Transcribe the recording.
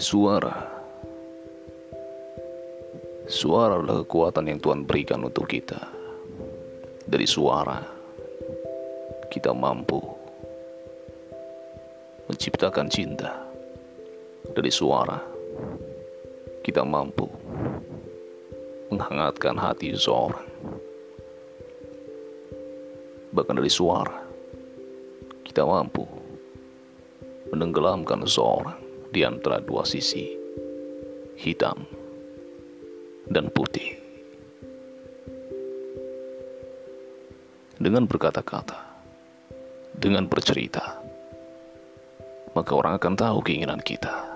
Suara. Suara adalah kekuatan yang Tuhan berikan untuk kita. Dari suara Kita mampu Menciptakan cinta. Dari suara Kita mampu Menghangatkan hati seseorang. Bahkan dari suara Kita mampu Menenggelamkan seseorang di antara dua sisi, hitam dan putih. Dengan berkata-kata, dengan bercerita, maka orang akan tahu keinginan kita.